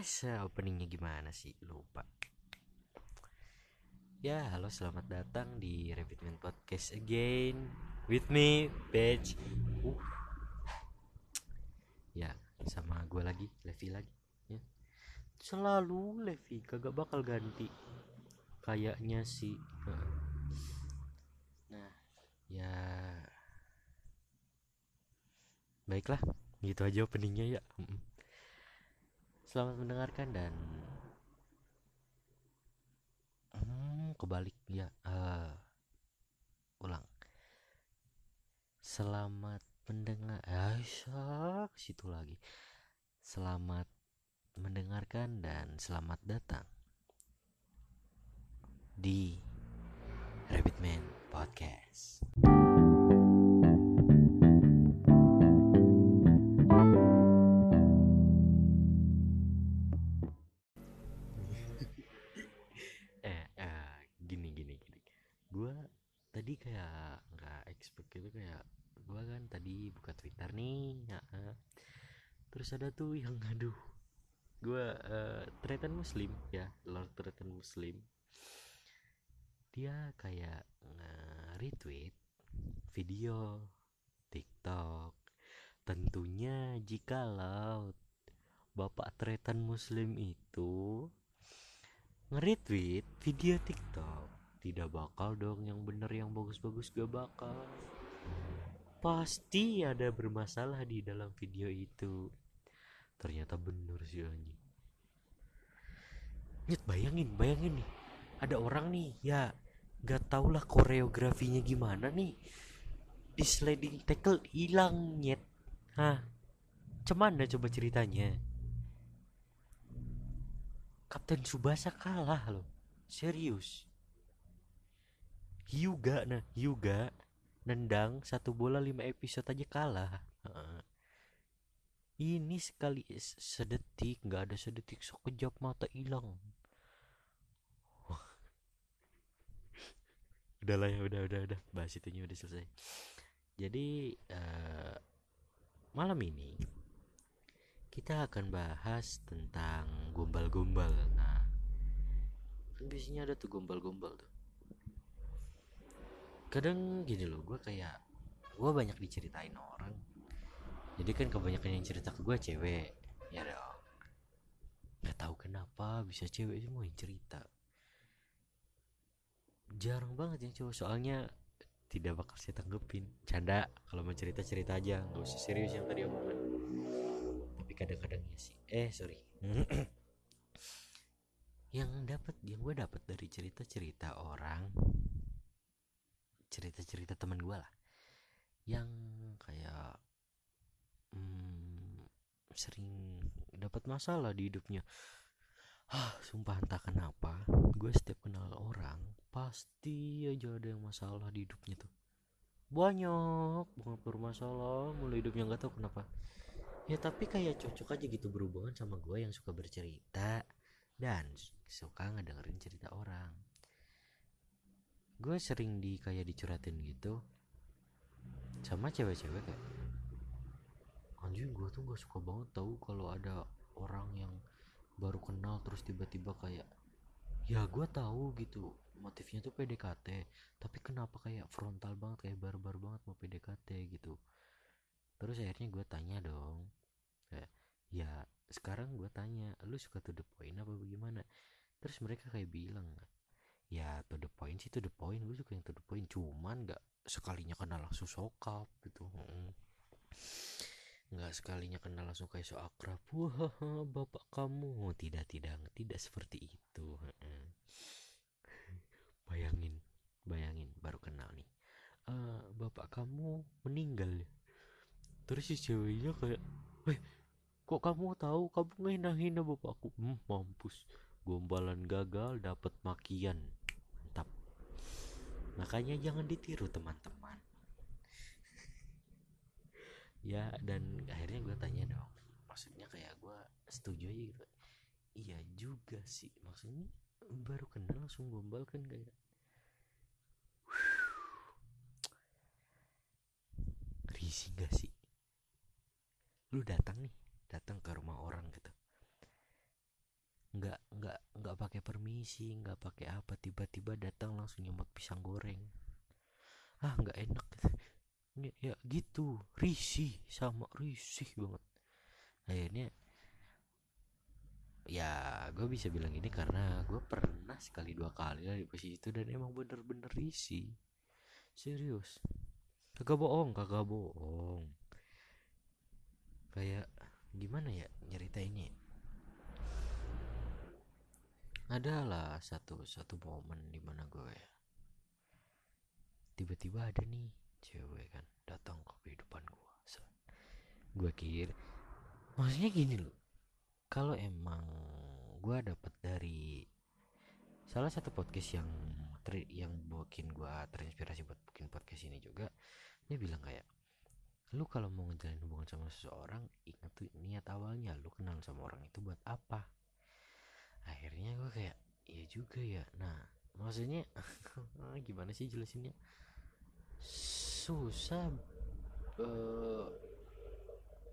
podcast Eh, openingnya gimana sih? Lupa. Ya halo selamat datang di Repeatment Podcast again. With me Page uh. ya sama gue lagi Levi lagi ya. Selalu Levi kagak bakal ganti. Kayaknya sih Heeh. nah ya. Baiklah gitu aja openingnya ya. Selamat mendengarkan dan hmm, kebalik ya. eh, ulang. Selamat mendengar. Aisyah, ke situ lagi. Selamat mendengarkan dan selamat datang di Rabbitman Podcast. Kayak nggak expect gitu kayak gua kan tadi buka twitter nih ya, terus ada tuh yang aduh gua uh, tretan muslim ya lord tretan muslim. Dia kayak nge-retweet video tiktok. Tentunya jikalau bapak tretan muslim itu nge-retweet video TikTok tidak bakal dong yang bener yang bagus-bagus gak bakal. Pasti ada bermasalah di dalam video itu. Ternyata bener sih anjing. Nyet bayangin bayangin nih. Ada orang nih ya gak tau lah koreografinya gimana nih. Di sliding tackle hilang nyet. Hah? Cemana coba ceritanya. Kapten Subasa kalah loh. Serius Hyuga nah Hyuga nendang satu bola lima episode aja kalah. Ini sekali sedetik nggak ada sedetik sekejap mata hilang. Udah lah ya udah udah udah. Bahas itunya udah selesai. Jadi eh, malam ini kita akan bahas tentang gombal-gombal. Nah, kan biasanya ada tuh gombal-gombal tuh. Kadang gini loh, gue kayak gue banyak diceritain orang. Jadi kan kebanyakan yang cerita ke gue cewek, ya dong. Gak tahu kenapa bisa cewek semua yang cerita. Jarang banget yang cowok soalnya tidak bakal saya tanggepin. Canda, kalau mau cerita cerita aja, nggak usah serius yang tadi omongan tapi kadang-kadang ya sih eh sorry yang dapat yang gue dapat dari cerita-cerita orang cerita-cerita teman gue lah. Yang kayak hmm, sering dapat masalah di hidupnya. Ah sumpah entah kenapa gue setiap kenal orang pasti aja ada yang masalah di hidupnya tuh. Banyak banget bermasalah mulai hidupnya nggak tahu kenapa. Ya tapi kayak cocok aja gitu berhubungan sama gue yang suka bercerita dan suka ngedengerin cerita orang gue sering di kayak dicuratin gitu. Sama cewek-cewek kayak anjing gue tuh gak suka banget tahu kalau ada orang yang baru kenal terus tiba-tiba kayak ya gue tahu gitu. Motifnya tuh PDKT tapi kenapa kayak frontal banget kayak barbar banget mau PDKT gitu. Terus akhirnya gue tanya dong kayak ya sekarang gue tanya lu suka to the point apa bagaimana? Terus mereka kayak bilang ya to the point sih to the point. Gue suka yang to the point. Cuman nggak sekalinya kena langsung sokap gitu. Nggak sekalinya kena langsung kayak so akrab wah bapak kamu. Tidak tidak tidak seperti itu. Bayangin bayangin baru kenal nih. "Eh, bapak kamu meninggal. Terus si ceweknya kayak Weh, kok kamu tahu? Kamu ngehina-hina bapakku. Hmm, mampus. Gombalan gagal dapat makian makanya jangan ditiru teman-teman. Ya dan akhirnya gue tanya dong. Maksudnya kayak gue setuju aja gitu. Iya juga sih. Maksudnya baru kenal langsung gombal kan kayak. Risih gak sih? Lu datang nih datang ke rumah orang gitu nggak nggak nggak pakai permisi nggak pakai apa tiba-tiba datang langsung nyemot pisang goreng. Ah nggak enak. Ya, gitu. Risih sama risih banget. Akhirnya ya gue bisa bilang ini karena gue pernah sekali dua kali lah di posisi itu dan emang bener-bener risih. Serius. Kagak bohong kagak bohong. Kayak gimana ya nyeritainnya? ya? Adalah satu satu momen di mana gue tiba-tiba ada nih cewek kan datang ke kehidupan gue gue kira maksudnya gini loh kalau emang gue dapat dari salah satu podcast yang ter, yang bikin gue terinspirasi buat bikin podcast ini juga dia bilang kayak lu kalau mau ngejalin hubungan sama seseorang ingat tuh niat awalnya lu kenal sama orang itu buat apa akhirnya gue kayak iya juga ya. Nah maksudnya gimana sih jelasinnya? Susah uh,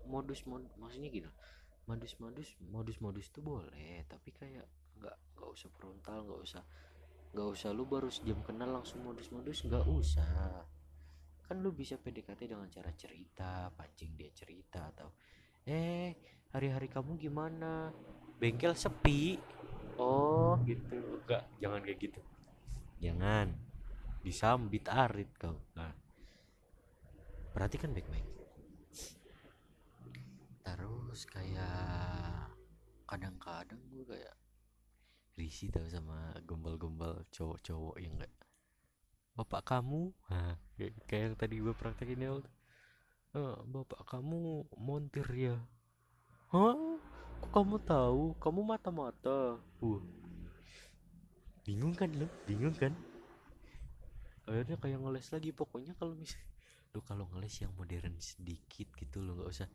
modus mod maksudnya gitu modus modus modus modus tuh boleh tapi kayak nggak nggak usah frontal nggak usah nggak usah lu baru sejam kenal langsung modus modus nggak usah. Kan lu bisa PDKT dengan cara cerita pancing dia cerita atau eh hari-hari kamu gimana bengkel sepi. Oh gitu. Enggak jangan kayak gitu. Jangan. Disambit arit kau. Nah. Perhatikan baik-baik. Terus kayak kadang-kadang gue kayak risih tau sama gombal-gombal cowok-cowok yang enggak? Bapak kamu? Nah, kayak yang tadi gue praktekin ya bapak kamu montir ya. Hah kamu tahu? Kamu mata-mata. Uh bingung kan lo bingung kan? Akhirnya kayak ngeles lagi pokoknya kalau misal lu kalau ngeles yang modern sedikit gitu lo nggak usah.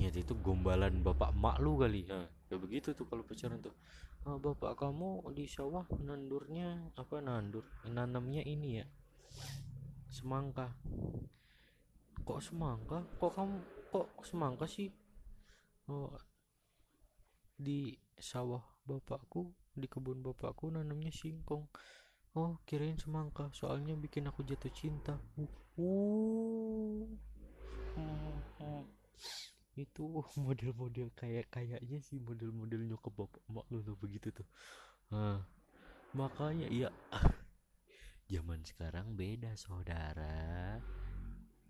Niat itu gombalan bapak mak lu kali. Ya kayak begitu tuh kalau pacaran tuh. Oh, bapak kamu di sawah nandurnya apa nandur? Nanamnya ini ya. Semangka. Kok semangka? Kok kamu kok semangka sih? Oh di sawah bapakku di kebun bapakku nanamnya singkong. Oh kirain semangka soalnya bikin aku jatuh cinta. Uh, uh. Itu model-model kayak kayaknya sih model-model nyokap bapak mak lu tuh begitu tuh. Nah, makanya iya. Zaman sekarang beda saudara.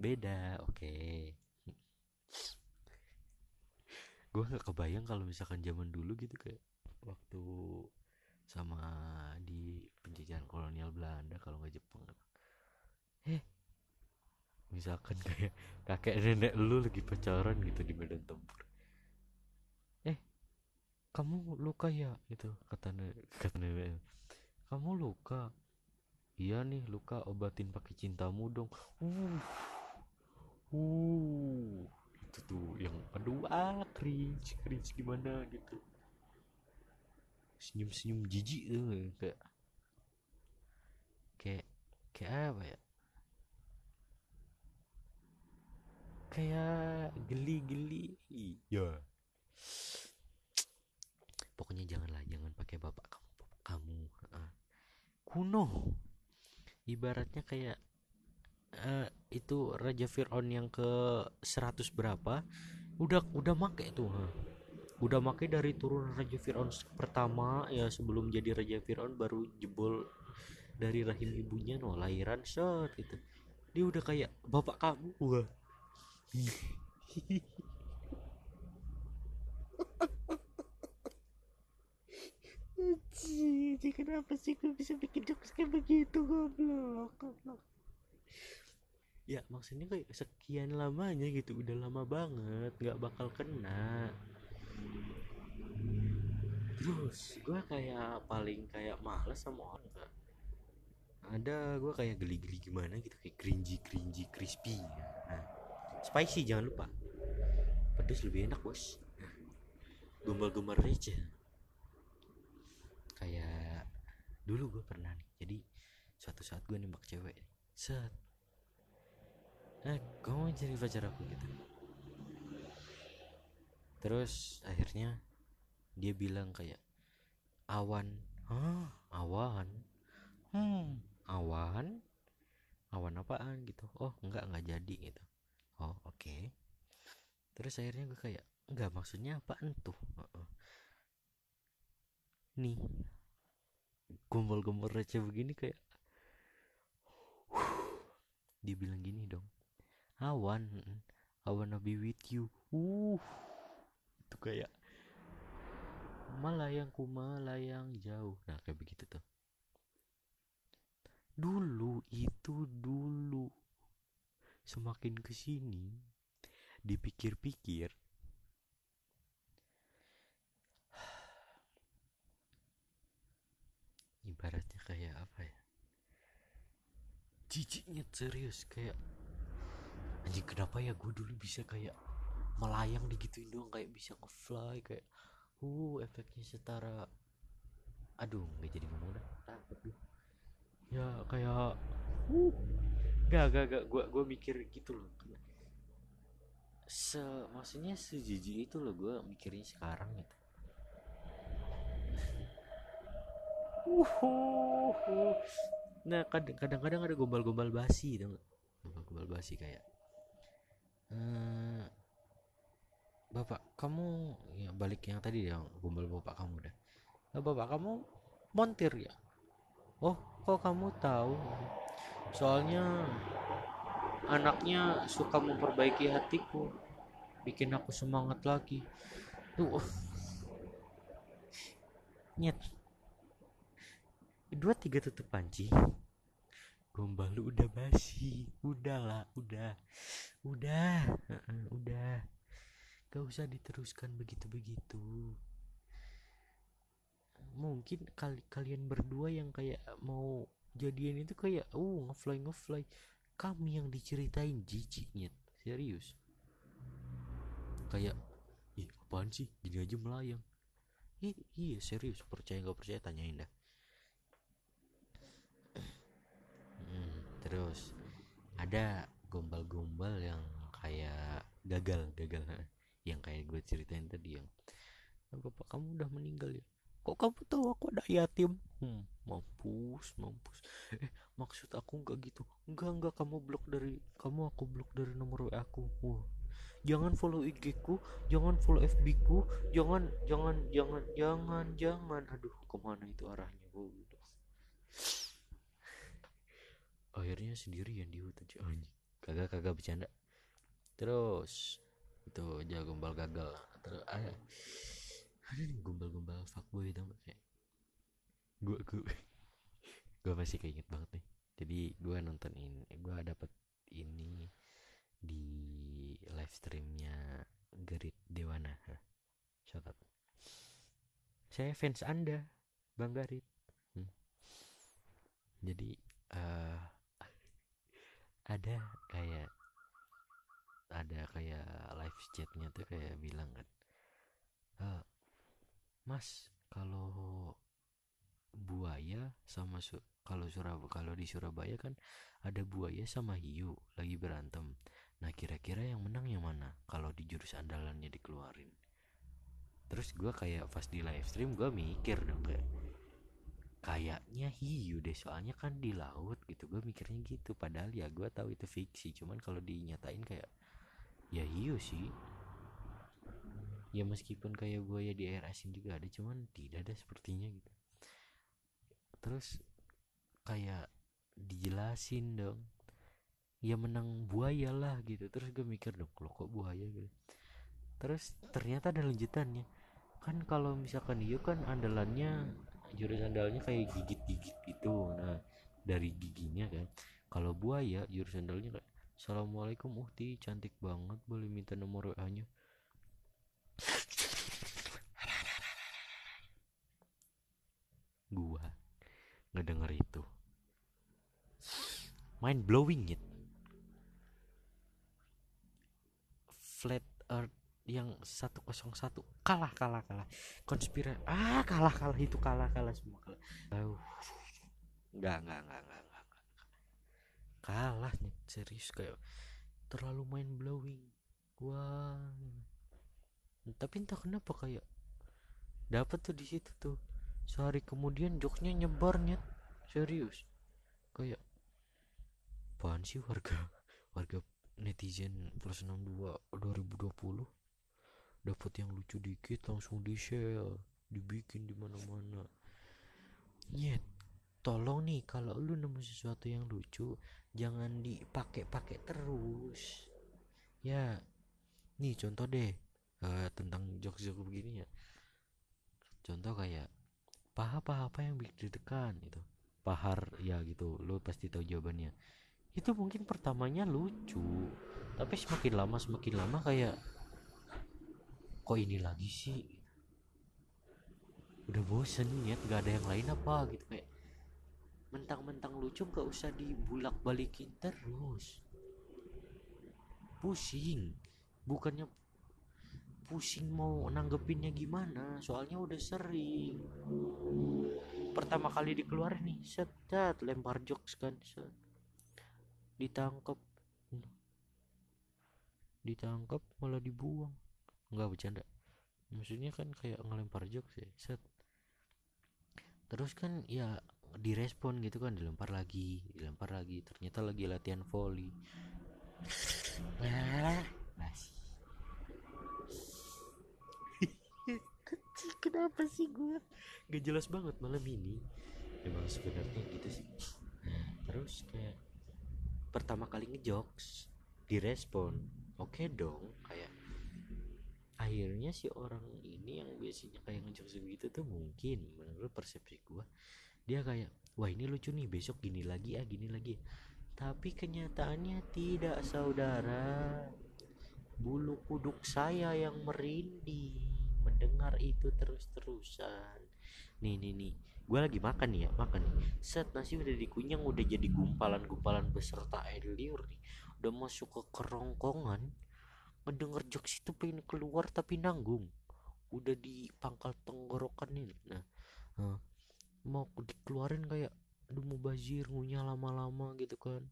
Beda oke. okay. Gue nggak kebayang kalau misalkan zaman dulu gitu kayak waktu sama di penjajahan kolonial Belanda kalau nggak Jepang. Eh misalkan kayak kakek nenek lu lagi pacaran gitu di medan tempur. Eh kamu luka ya? Itu kata nenek, kata nenek. Kamu luka? Iya nih luka. Obatin pakai cintamu dong. Uh. Uh itu tuh yang aduh ah cringe cringe gimana? Gitu. Senyum senyum jijik tuh kayak kayak kayak apa ya? Kayak geli-geli. Iya. Pokoknya janganlah jangan pakai bapak kamu bapak kamu uh. kuno. Ibaratnya kayak uh, itu raja Fir'aun yang ke 100 berapa udah udah make tuh. Huh. udah make dari turun raja Fir'aun pertama ya sebelum jadi raja Fir'aun baru jebol dari rahim ibunya no lahiran set gitu. Dia udah kayak bapak kamu wah. Jadi kenapa sih gue bisa bikin jokes kayak begitu goblok goblok ya maksudnya kayak sekian lamanya gitu udah lama banget nggak bakal kena. Terus gue kayak paling kayak males sama orang gak ada gue kayak geli-geli gimana gitu kayak cringy cringy crispy. Nah spicy jangan lupa. Pedas lebih enak bos. Gombal-gombal receh kayak dulu gue pernah nih jadi suatu saat gue nembak cewek set eh kamu jadi pacar aku gitu. Terus akhirnya dia bilang kayak awan. Hah, awan. Hmm. Awan? Awan apaan? gitu. Oh enggak enggak jadi gitu. Oh oke. Okay. terus akhirnya gue kayak enggak maksudnya apaan tuh? Nih gombal-gombal receh begini kayak dibilang gini dong awan I wanna be with you. Uh. Itu kayak melayangku melayang jauh. Nah kayak begitu tuh. Dulu itu dulu. Semakin ke sini dipikir-pikir. Ibaratnya kayak apa ya? Jijiknya serius kayak anjing kenapa ya? Gue dulu bisa kayak melayang digituin doang kayak bisa ngefly kayak uh efeknya setara. Aduh nggak jadi ngomong dah. Takut gue ya kayak uh gak gak gak gue gue mikir gitu loh. Se maksudnya sejijik itu loh gue mikirnya sekarang gitu. Uh, nah kadang-kadang ada gombal-gombal basi gitu gombal-gombal basi kayak uh, bapak kamu ya balik yang tadi yang gombal bapak kamu dah nah, bapak kamu montir ya? Oh kok kamu tahu? Soalnya anaknya suka memperbaiki hatiku bikin aku semangat lagi. Tuh nyet. Dua tiga tutup panci gombal lu udah basi. Udahlah udah. Udah. Udah. Gak usah diteruskan begitu-begitu. Mungkin kali kalian berdua yang kayak mau jadian itu kayak uh ngefly ngefly. Kami yang diceritain jijiknya serius. Kayak ih apaan sih? Gini aja melayang. I iya serius. Percaya nggak percaya tanyain dah terus ada gombal-gombal yang kayak gagal gagal. Yang kayak gue ceritain tadi yang bapak kamu udah meninggal ya? Kok kamu tahu aku ada yatim? Hmm, mampus mampus. Eh maksud aku nggak gitu. Enggak enggak kamu blok dari kamu aku blok dari nomor wa aku wah jangan follow IG ku jangan follow FB ku jangan jangan jangan jangan jangan. Aduh ke mana itu arahnya gue akhirnya sendirian di hutan anjing. Kagak kagak bercanda. Terus itu jago gombal gagal. Terus ada ada nih gombal-gombal fuckboy tau kayak gue gue gue masih keinget banget nih. Jadi gue nonton ini gue dapet ini di live streamnya Gerit Dewana. Shout out. Saya fans anda bang Garit hmm. jadi uh, ada kayak ada kayak live chatnya tuh kayak bilang kan uh, mas kalau buaya sama su kalau Surabaya kalau di Surabaya kan ada buaya sama hiu lagi berantem. Nah kira-kira yang menang yang mana? Kalau di jurus andalannya dikeluarin. Terus gue kayak pas di live stream gue mikir dong kayak kayaknya hiu deh soalnya kan di laut gitu gue mikirnya gitu padahal ya gue tahu itu fiksi cuman kalau dinyatain kayak ya hiu sih. Ya meskipun kayak buaya di air asin juga ada cuman tidak ada sepertinya gitu. Terus kayak dijelasin dong ya menang buaya lah gitu terus gue mikir dong kalau kok buaya gitu? Terus ternyata ada lanjutannya. Kan kalau misalkan hiu kan andalannya jurus andalnya kayak gigit-gigit gitu. Nah dari giginya kan. Kalau buaya jurus andalnya kayak Assalamualaikum Uhti cantik banget boleh minta nomor WA nya gua ngedenger itu. Mind blowing it yang 101 kalah kalah kalah. Konspirasi ah kalah kalah. Itu kalah kalah semua kalah. Uh, nggak nggak nggak nggak kalah nih serius kayak terlalu mind blowing. Wah. Tapi entah kenapa kayak dapat tuh di situ tuh. Sehari kemudian jokesnya nyebar nyet. Serius. Kayak apaan sih warga warga netizen plus 62 2020 dapat yang lucu dikit langsung di share dibikin di mana-mana. Nyet tolong nih kalau lu nemu sesuatu yang lucu jangan dipakai-pakai terus. Ya nih contoh deh uh, tentang jokes-jokes begini ya. Contoh kayak paha-paha apa yang bikin ditekan itu pahar ya gitu lu pasti tahu jawabannya. Itu mungkin pertamanya lucu tapi semakin lama semakin lama kayak kok ini lagi sih? Udah bosen ya gak ada yang lain apa? Gitu kayak mentang-mentang lucu gak usah dibulak balikin terus. Pusing. Bukannya pusing mau nanggepinnya gimana soalnya udah sering. Pertama kali dikeluarin nih set, set lempar jokes kan set. Ditangkap ditangkap malah dibuang nggak bercanda. Maksudnya kan kayak ngelempar jokes ya set. Terus kan ya direspon gitu kan dilempar lagi dilempar lagi. Ternyata lagi latihan volley masih. Kenapa sih gue gak jelas banget malam ini. Emang sebenarnya gitu sih. Terus kayak pertama kali ngejokes direspon. Oke okay dong kayak akhirnya si orang ini yang biasanya kayak ngejokes begitu tuh mungkin menurut persepsi gue dia kayak wah ini lucu nih besok gini lagi ah gini lagi tapi kenyataannya tidak saudara. Bulu kuduk saya yang merinding mendengar itu terus-terusan. Nih nih nih gue lagi makan nih ya makan nih. Set nasi udah dikunyang udah jadi gumpalan-gumpalan beserta air liur nih. Udah masuk ke kerongkongan ngedenger jokes itu pengen keluar tapi nanggung. Udah di pangkal tenggorokan nih nah uh, mau dikeluarin kayak aduh mau bazir ngunyah lama-lama gitu kan.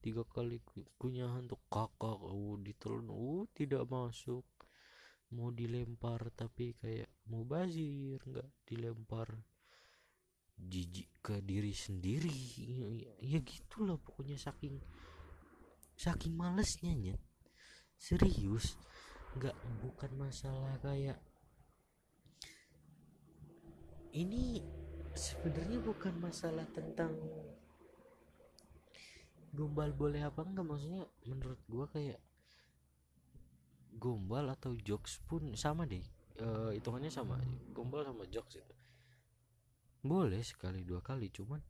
Tiga kali kunyahan tuh kakak uh ditelan uh tidak masuk. Mau dilempar tapi kayak mau bazir nggak dilempar jijik ke diri sendiri. Ya, ya gitulah pokoknya saking saking malesnya nyet serius? Nggak bukan masalah kayak ini sebenarnya bukan masalah tentang gombal boleh apa enggak. Maksudnya menurut gua kayak gombal atau jokes pun sama deh. E, hitungannya sama. Gombal sama jokes itu. Boleh sekali dua kali. Cuman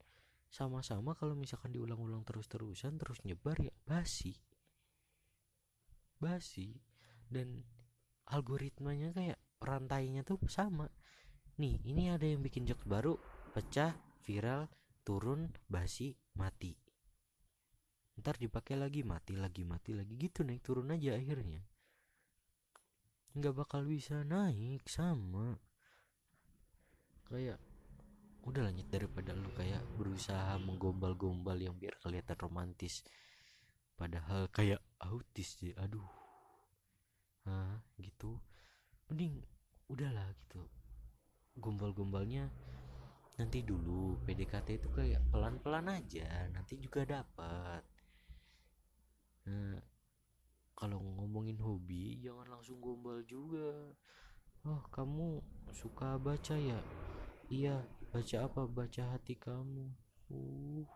sama-sama kalau misalkan diulang-ulang terus-terusan terus nyebar ya basi basi dan algoritmanya kayak rantainya tuh sama. Nih ini ada yang bikin jokes baru pecah viral turun basi mati. Ntar dipakai lagi mati lagi mati lagi gitu naik turun aja akhirnya. Nggak bakal bisa naik sama. Kayak udah lanjut daripada lu kayak berusaha menggombal-gombal yang biar kelihatan romantis padahal kayak autis sih aduh. Ah gitu. Mending udahlah gitu. Gombal-gombalnya nanti dulu. PDKT itu kayak pelan-pelan aja nanti juga dapat. Nah kalau ngomongin hobi jangan langsung gombal juga. Oh kamu suka baca ya? Iya baca apa? Baca hati kamu. Uh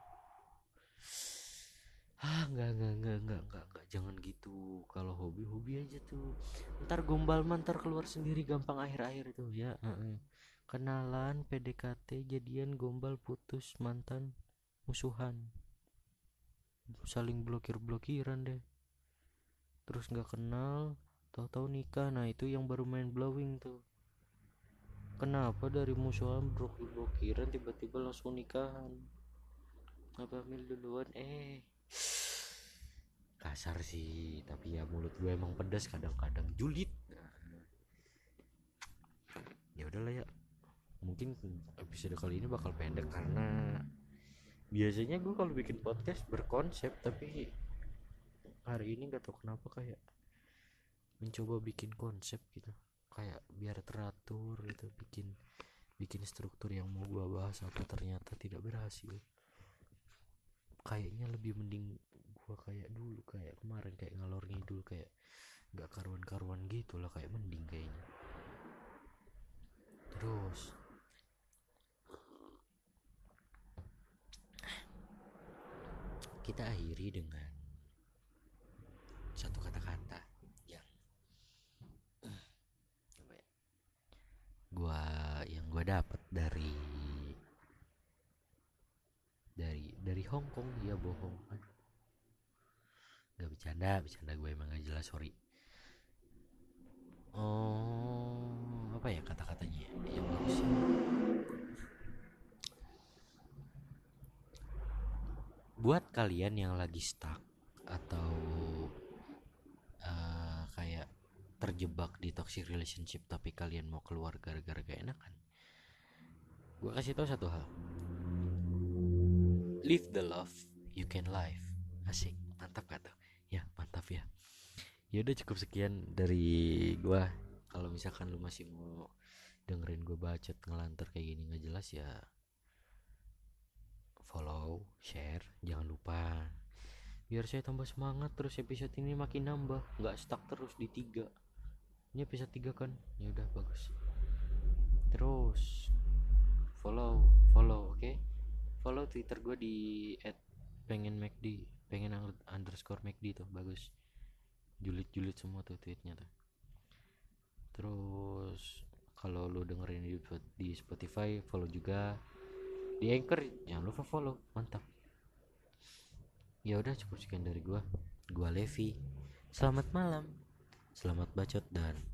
ah nggak nggak nggak nggak nggak nggak. Jangan gitu. Kalau hobi hobi aja tuh. Ntar gombal mantar keluar sendiri gampang akhir-akhir itu ya uh -uh kenalan PDKT jadian gombal putus mantan musuhan. Saling blokir blokiran deh. Terus nggak kenal tahu-tahu nikah. Nah itu yang baru main blowing tuh. Kenapa dari musuhan blokir blokiran tiba-tiba langsung nikahan? Apa mil duluan? Eh kasar sih tapi ya mulut gue emang pedas kadang-kadang. Julid. Ya udahlah ya. Mungkin episode kali ini bakal pendek karena biasanya gue kalau bikin podcast berkonsep tapi hari ini gak tau kenapa kayak mencoba bikin konsep gitu. Kayak biar teratur gitu bikin bikin struktur yang mau gua bahas apa ternyata tidak berhasil kayaknya lebih mending gua kayak dulu kayak kemarin kayak ngalor ngidul kayak nggak karuan-karuan gitu lah kayak mending kayaknya. Terus? Kita akhiri dengan satu kata-kata yang ya? Gua yang gua dapat dari dari Hong Kong ya bohong aduh nggak bercanda bercanda gue emang gak jelas sorry oh apa ya kata-katanya ya? yang bagus ya? buat kalian yang lagi stuck atau uh, kayak terjebak di toxic relationship tapi kalian mau keluar gara-gara gak enakan gue kasih tau satu hal live the love you can live. Asik mantap gak ya mantap ya. Ya udah cukup sekian dari gua. Kalau misalkan lu masih mau dengerin gue bacot ngelantur kayak gini nggak jelas ya follow share jangan lupa. Biar saya tambah semangat terus episode ini makin nambah. Nggak stuck terus di tiga. Ini episode tiga kan? Ya udah bagus. Terus follow follow oke? okay? Follow twitter gue di at pengen make di pengen underscore McD tuh bagus. Julid-julid semua tuh tweetnya tuh. Terus kalau lu dengerin di, di Spotify follow juga di Anchor. Jangan lupa follow mantap. Ya udah cukup sekian dari gua. Gua Levi. Selamat malam. Selamat bacot dan